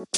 Oke,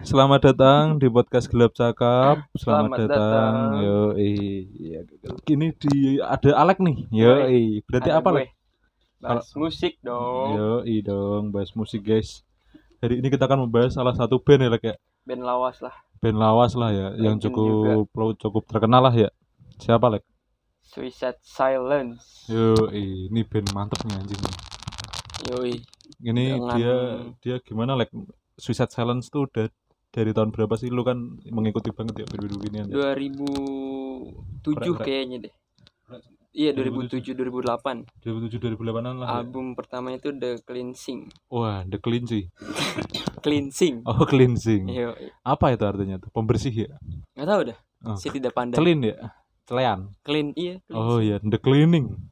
selamat datang di podcast Gelap Cakap. Selamat, Selamat datang. datang. Yo, iya. Gini di ada Alek nih. Yo, berarti ada apa gue. Lek? Bahas musik dong. Yo, dong, bahas musik guys. Hari ini kita akan membahas salah satu band ya Lek ya. Band lawas lah. Band lawas lah ya, yang Legend cukup cukup terkenal lah ya. Siapa Lek? Suicide Silence. Yo, ini band mantep nih anjing. Yoi. Ini Dengan- dia dia gimana Lek? Suicide Silence tuh udah dari tahun berapa sih lu kan mengikuti banget ya ginian ya? 2007 Keren, kayaknya deh. Iya 2007 2008. 2007 2008-an lah. ya. Album pertama itu The Cleansing. Wah, The Cleansing. Cleansing. Oh, cleansing. Yo, Apa itu artinya tuh? Pembersih ya? nggak tahu dah. Oh. Saya tidak pandai. Clean ya? Clean. Clean iya. Oh iya, the cleaning.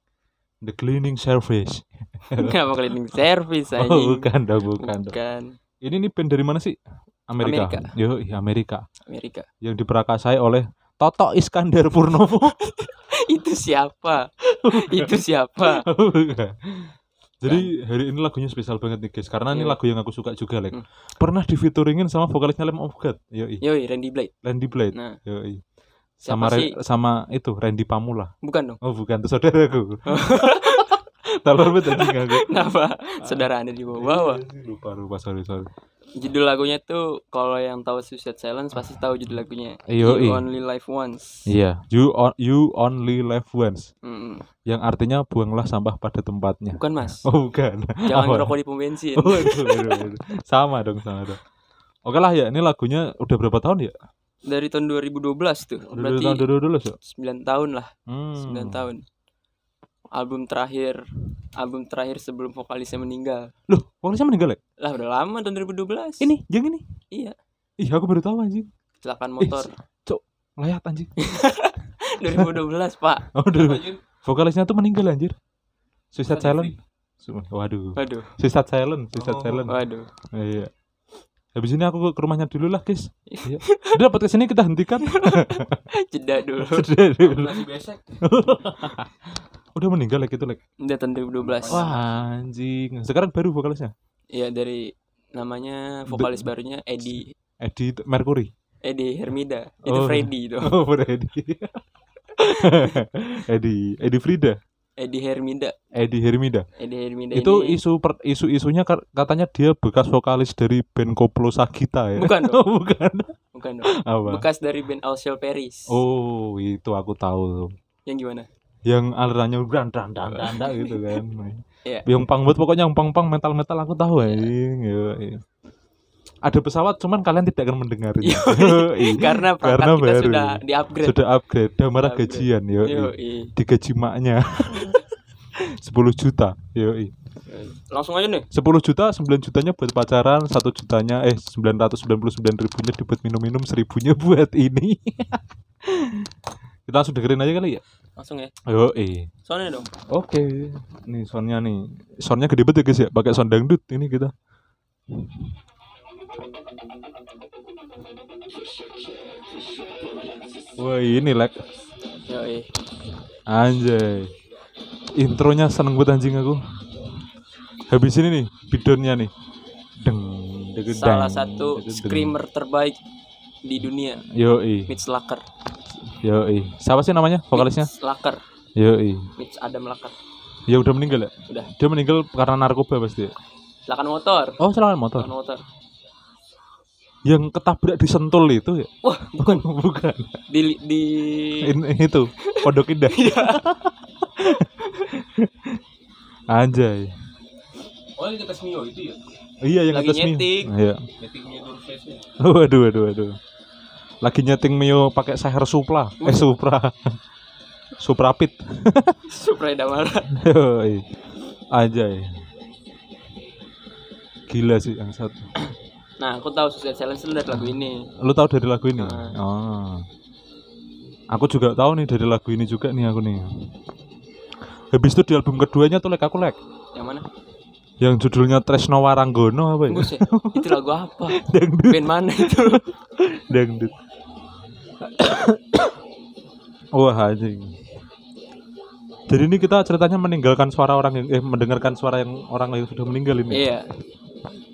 The cleaning service. Kenapa cleaning service Oh, anjing? bukan dong, bukan. Bukan. Ini nih band dari mana sih? Amerika. Amerika. Yo, iya Amerika. Amerika. Yang diperakasai oleh Toto Iskandar Purnomo. Itu siapa? Itu siapa? Oh, bukan. Jadi hari ini lagunya spesial banget nih guys Karena ini Iya. lagu yang aku suka juga like. Hmm. Pernah di featuringin sama vokalisnya Lamb of God Yoi, Yoi, Randy Blade. Randy Blade Nah, Yoi. Siapa Sama, sih? Sama itu Randy Pamula Bukan dong. Oh bukan, itu saudaraku. Banget anjing aku. Kenapa? Saudara Anda di bawah-bawah. Iya, Lupa, lupa, sorry, sorry. Judul lagunya tuh kalau yang tahu Suicide Silence pasti tahu judul lagunya. Iyo, You iya. Only Live Once. Iya, you on, you only live once, Mm-mm. yang artinya buanglah sampah pada tempatnya. Bukan Mas. Oh bukan. Jangan ngerokok di pom bensin. Oh, aduh, aduh, aduh. Sama dong, sama dong. Oke lah ya, ini lagunya udah berapa tahun ya? Dari tahun 2012 tuh. Berarti tahun 2012 ya? 9 tahun lah, Hmm. 9 tahun. Album terakhir, album terakhir sebelum vokalisnya meninggal. Loh, vokalisnya meninggal ya? Lah udah lama tahun 2012. Ini, yang ini? Iya, Ih, aku baru tahu anjing. kecelakaan motor. Layat anjing. 2012, Pak. Oh, udah. Vokalisnya tuh meninggal anjir. Suicide Silent. Waduh. Waduh, Suicide Silent, Suicide Silent. waduh. Iya. Habis ini aku ke rumahnya dulu lah, guys. Iya. Udah podcast ini kita hentikan. Jeda dulu. Sudah dulu. Masih besek. Udah meninggal like itu like. Udah tahun 2012. Wah, anjing. Sekarang baru vokalisnya. Iya dari namanya vokalis barunya Eddie itu- Mercury. Eddie Hermida. Itu Oh. Freddy itu. Oh, Eddie. Eddie, Eddie Frida, Eddie Hermida. Eddie Hermida. Eddie Hermida Itu ini isu per, isu-isunya kar- katanya dia bekas vokalis dari band Koplo Sagita ya. Bukan dong. Bukan. bukan dong. Apa? Bekas dari band Alcel Paris. Oh, itu aku tahu tuh. Yang gimana? yang alirannya dan dan dan dan gitu kan. Iya. Yang pang buat pokoknya yang pang pang metal metal aku tahu. Yo, iya. Ada pesawat cuman kalian tidak akan mendengarnya. Iya. Karena perangkat Karena kita baru. sudah di-upgrade. Sudah upgrade, udah marah Upgrade. gajian yo. Iya. Digaji maknya. 10 juta. Yo. iya. Langsung aja nih. 10 juta, 9 jutanya buat pacaran, 1 jutanya eh 999 ribunya dibuat minum-minum, seribunya buat ini. Kita langsung dengerin aja kali ya. Langsung ya. Yo, eh. Soalnya dong. Oke, nih soundnya nih, soundnya gede banget ya guys ya, pakai sound dangdut ini kita. Wah ini lag, Yo, eh. anjay. Intronya seneng banget anjing aku. Habis ini nih, bidonnya nih. Deng, deng, Salah deng, satu deng, deng. screamer terbaik di dunia. Yoi, Mitch Lacker. yoi. Siapa sih namanya vokalisnya? Mitch Lacker. Yoi. Mitch Adam Lacker. Ya udah meninggal ya? Udah. Dia meninggal karena narkoba pasti. ya? Silakan motor. Oh, serangan motor. Silakan motor. Yang ketabrak di Sentul itu ya? Wah, Bukan, bukan. di di Ini itu Pondok Indah. Anjay. Oh, ini tes Mio itu ya. Iya yang Lagi atas Mio. nyeting. Iya. Meetingnya Durfest-nya. Waduh, waduh, waduh. Lagi nyeting Mio pakai seher Supla. Eh Supra. Suprapit. Supra Damara. Yoi. Anjay. Gila sih yang satu. Nah, aku tahu Suicide Silence dari lagu ini. Lu tahu dari lagu ini? Nah. Oh. Aku juga tahu nih dari lagu ini juga nih aku nih. Habis itu di album keduanya tuh lek aku lek. Yang mana? Yang judulnya Tresno Waranggono apa ya? Buset, itu lagu apa? Dangdut. Band mana itu? Dangdut. Wah anjing. Jadi ini kita ceritanya meninggalkan suara orang yang eh mendengarkan suara yang orang yang sudah meninggal ini. Iya.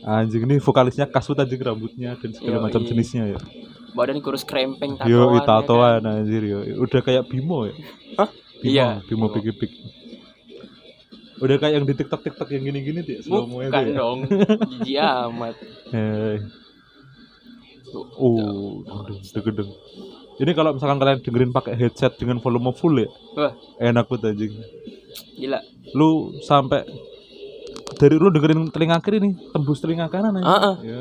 Anjing ini vokalisnya kasut anjing rambutnya dan segala Yo, macam iya. jenisnya ya. Badan kurus krempeng tatoan. Yo, ya kan? tatoan anjir yo. Udah kayak Bimo ya. Hah? Bimo, Iya. Bimo Bimo. Udah kayak yang di TikTok TikTok yang gini-gini tuh ya, slow mo itu Bukan ya. dong. Jijik amat. Eh, Tuh. Oh, aduh, gedeng. Ini kalau misalkan kalian dengerin pakai headset dengan volume full ya, Wah, enak banget anjing. gila. Lu sampai dari lu dengerin telinga kiri nih, tembus telinga kanan anjing. Heeh. Ya.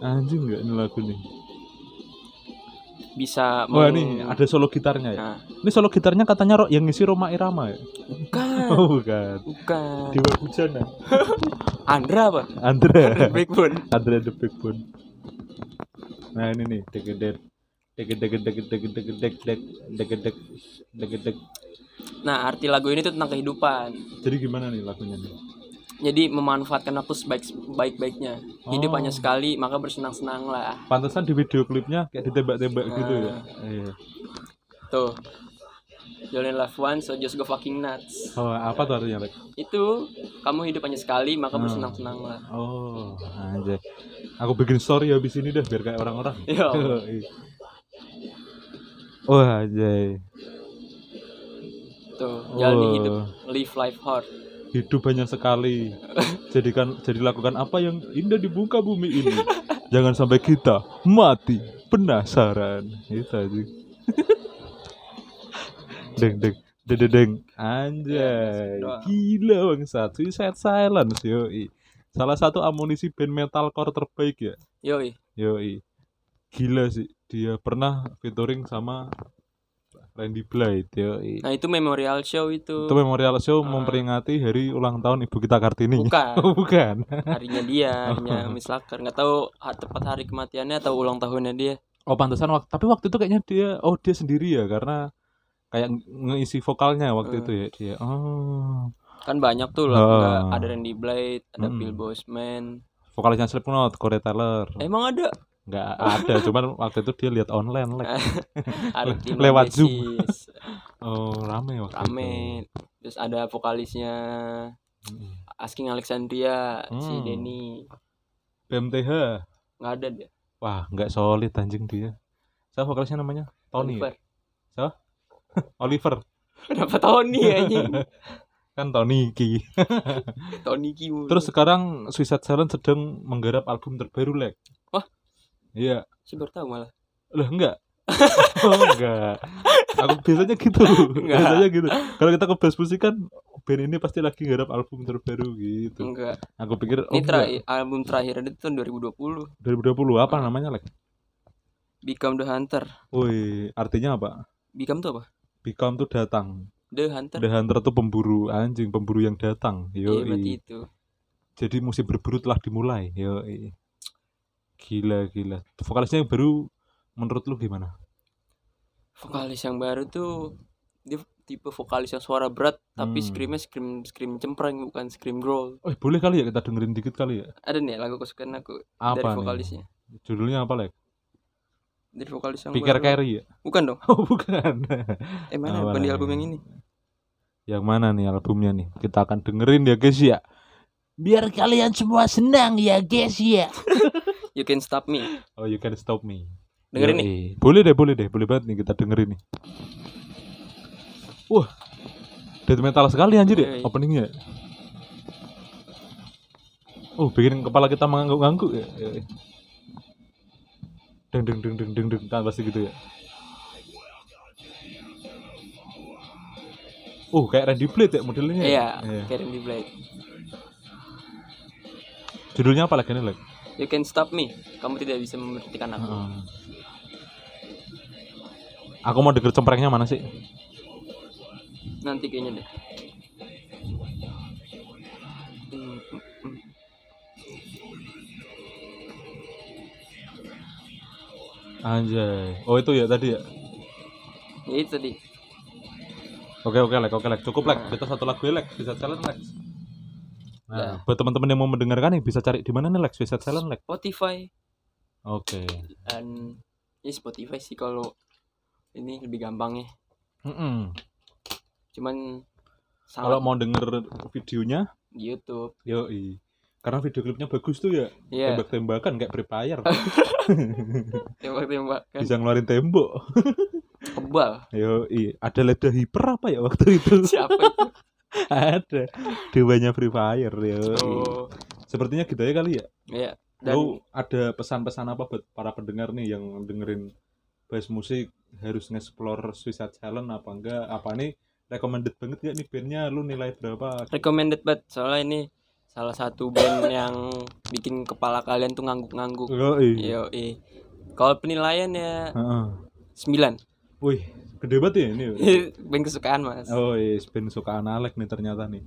Anjing enggak ini lagu nih. Bisa Wah, meng- ini ada solo gitarnya ya. Nah, Ini solo gitarnya katanya ro- yang ngisi Roma Irama ya. Bukan. Oh, bukan. Bukan. Dewa Bujana. Andra apa? Andra. Backbone. Andra the Backbone. Nah, ini nih, degedek degedek degedek degedek degedek degedek degedek Nah, arti lagu ini tuh tentang kehidupan. Jadi gimana nih lagunya nih? Jadi memanfaatkan waktu sebaik baik-baiknya. Hidup Oh. hanya sekali, maka bersenang-senanglah. Pantesan di video klipnya kayak ditembak-tembak gitu ya. Nah. Iya. Tuh. You only live once, so just go fucking nuts. Oh, apa tuh artinya, Lek? Itu kamu hidup hanya sekali, maka Hmm. bersenang-senanglah. Oh, anjay. Aku bikin story habis ini dah biar kayak orang-orang. Ya. oh, anjay. Tuh, jalani Oh. hidup, live life hard. Hidup hanya sekali. Jadikan jadi lakukan apa yang indah di muka bumi ini. Jangan sampai kita mati penasaran. Itu aja. Deng deng deng deng, deng. Anjay. Gila bangsat. Suicide Silence yoi. Salah satu amunisi band metalcore terbaik ya. Yoi. Yoi. Gila sih. Dia pernah featuring sama Randy Blythe yoi. Nah, itu memorial show itu. Itu memorial show Ah. memperingati hari ulang tahun ibu kita Kartini. Bukan. Oh, bukan. Harinya dia, harinya Miss Laker. Nggak tahu tepat hari kematiannya atau ulang tahunnya dia. Oh, pantesan waktu tapi waktu itu kayaknya dia oh dia sendiri ya karena kayak ngeisi vokalnya waktu Hmm. itu ya dia. Oh. Kan banyak tuh lah. Ah. nggak- Ada Randy Blade, ada Mm. Bill Bosman. Vokalisnya Slipknot, Corey Taylor. Emang ada? Nggak ada, cuman waktu itu dia lihat online like. Lewat Zoom. Oh, rame waktu Rame. Terus ada vokalisnya itu. Mm. Asking Alexandria, si Hmm. Denny. BMTH. Nggak ada dia. Wah, nggak solid anjing dia. Saya vokalisnya namanya Tony. ya? Oliver. Oliver. Kenapa Tony anjing? Kan Tony Ki. Tony Kimu. Terus sekarang Suicide Silence sedang menggarap album terbaru, Lek. Wah. Iya. saya baru tahu malah. Lah enggak. oh, enggak. Aku biasanya gitu. Enggak. Biasanya gitu. Kalau kita ke Bas Musik kan band ini pasti lagi garap album terbaru gitu. Enggak. Aku pikir oh Ini enggak. terakhir album terakhir itu tahun 2020. 2020 apa namanya, Lek? Become the Hunter. Woi, artinya apa? Become tuh apa? Become tuh datang. The Hunter. The Hunter tuh pemburu anjing, pemburu yang datang. Iya Yo. berarti itu. Jadi musim berburu telah dimulai. Yo. Gila, gila. Vokalisnya yang baru menurut lu gimana? Vokalis yang baru tuh dia tipe vokalis yang suara berat tapi Hmm. screamnya scream scream cempreng bukan scream growl. Oh, boleh kali ya kita dengerin dikit kali ya. Ada nih lagu kesukaan aku Apa dari nih? vokalisnya. Judulnya apa, Lek? Dari vokalis yang Pikir baru. Carry ya? Bukan dong. Oh, bukan. Eh mana bukan di nih? album yang ini. Yang mana nih albumnya nih? Kita akan dengerin ya, guys ya. Biar kalian semua senang ya, guys ya. You Can Stop Me. Oh, you can stop me. Dengerin nih. Yoi. Boleh deh, boleh deh. Boleh banget nih kita dengerin nih. Wah. Death metal sekali anjir ya openingnya. Oh, bikin kepala kita mengangguk-angguk ya. Yoi. Deng deng deng deng deng deng kan pasti gitu ya. Oh, kayak Randy Blade ya modelnya. ya? Iya, Karen di Blade. Judulnya apa lagi nih, Lek? You Can Stop Me. Kamu tidak bisa memberhentikan aku. Heeh. Aku mau denger cemprengnya mana sih? Nanti kayaknya deh. Anjay. Oh, itu ya tadi ya. Ya itu tadi. Oke oke lek oke lek cukup lek Nah. kita satu lagu ya, lek bisa challenge lek. Nah, Nah. buat teman-teman yang mau mendengarkan nih bisa cari di mana nih lek bisa challenge lek. Spotify Oke. dan ya Spotify sih kalau ini lebih gampang ya. Cuman Kalau mau denger videonya, di YouTube. yoi. Karena video klipnya bagus tuh ya. Iya, Tembak-tembakan kayak Free Fire. tembak-tembakan Bisa ngeluarin tembok. kebal. Yoi. Ada leda hiper apa ya waktu itu? Siapa itu? Ada. Dewanya Free Fire. Yoi. Oh, Sepertinya gitu ya kali ya. iya. Dan ada pesan-pesan apa buat para pendengar nih yang dengerin bass musik harus nge-explore Suicide Challenge apa enggak? Apa nih recommended banget ya nih bandnya lu nilai berapa? recommended banget soalnya ini salah satu band yang bikin kepala kalian tuh ngangguk-ngangguk. Yoi. Yo, Kalau penilaian ya Heeh. 9. Wih, gede banget ya ini. band kesukaan, Mas. Oh iya, band kesukaan Alek nih ternyata nih.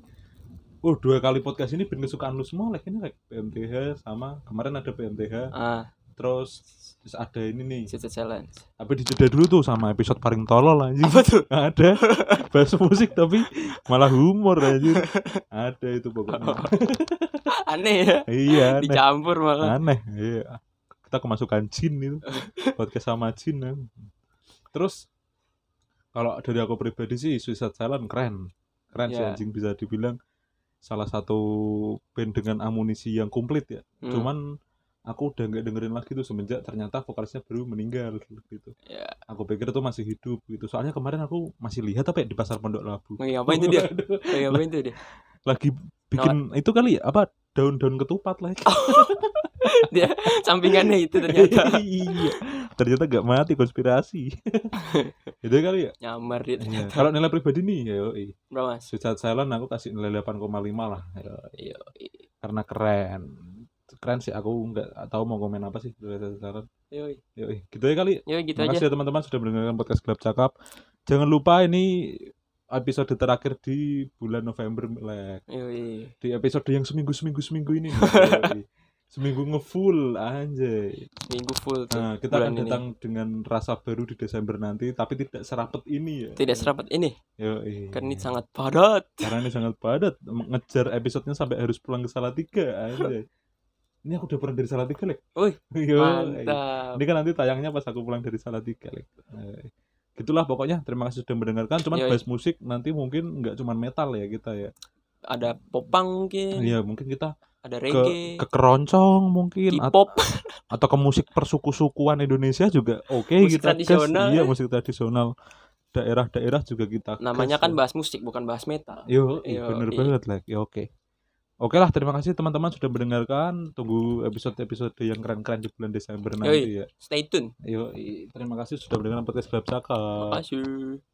Oh dua kali podcast ini band kesukaan lu semua Alek ini Alek PMTH sama kemarin ada PMTH Ah, terus terus ada ini nih Cita Challenge. tapi dijeda dulu tuh sama episode paling tolol anjing Apa tuh? ada bahas musik tapi malah humor anjing ada itu pokoknya Aneh ya. iya aneh Dicampur malah. aneh iya kita kemasukan jin itu podcast sama jin ya. terus kalau dari aku pribadi sih Suicide Silent keren keren sih Iya. anjing bisa dibilang salah satu band dengan amunisi yang komplit ya Hmm, cuman aku udah nggak dengerin lagi tuh semenjak ternyata vokalisnya baru meninggal gitu ya. aku pikir itu masih hidup gitu soalnya kemarin aku masih lihat apa ya di pasar Pondok Labu ngapain tuh dia? Waduh, Mau ngapain tuh dia? lagi bikin itu kali ya apa daun-daun ketupat lagi Dia sampingannya itu ternyata iya ternyata gak mati konspirasi itu kali ya nyamar dia Iya. ternyata. kalau nilai pribadi nih ya yoi. Berapa? Suicide Silent aku kasih nilai 8,5 lah Iya. karena keren keren sih aku nggak tahu mau komen apa sih Silent Yoi. yoi gitu ya kali Yoi gitu Terima aja. ya teman-teman sudah mendengarkan podcast Gelap Cakap. Jangan lupa ini episode terakhir di bulan November Lek. Yoi. Di episode yang seminggu seminggu seminggu ini. Seminggu ngefull anjay. Minggu full tuh. Nah, kita akan ini. datang dengan rasa baru di Desember nanti tapi tidak serapet ini ya. Tidak serapat ini. Yoi. Kan ini sangat padat. Karena ini sangat padat ngejar episodenya sampai harus pulang ke Salatiga anjay. Ini aku udah pulang dari Salatiga, Lek. Wih, Yoi. Mantap. Ini kan nanti tayangnya pas aku pulang dari Salatiga. Lek. Eh, Gitulah pokoknya. Terima kasih sudah mendengarkan. Cuman Yoi. bahas musik nanti mungkin nggak cuman metal ya kita ya. Ada popang mungkin, Iya mungkin kita ada ke reggae, ke keroncong mungkin at- K-pop. atau ke musik persuku-sukuan Indonesia juga oke Musik kita gas. tradisional, Iya ya. musik tradisional daerah-daerah juga kita Namanya gas. kan bahas musik bukan bahas metal. Yo, Yo, bener i. banget like. Ya oke. Oke lah, terima kasih teman-teman sudah mendengarkan. Tunggu episode-episode yang keren-keren di bulan Desember nanti ya. Stay tune. Yo, terima kasih sudah mendengarkan podcast Gelap Cakap. Makasih.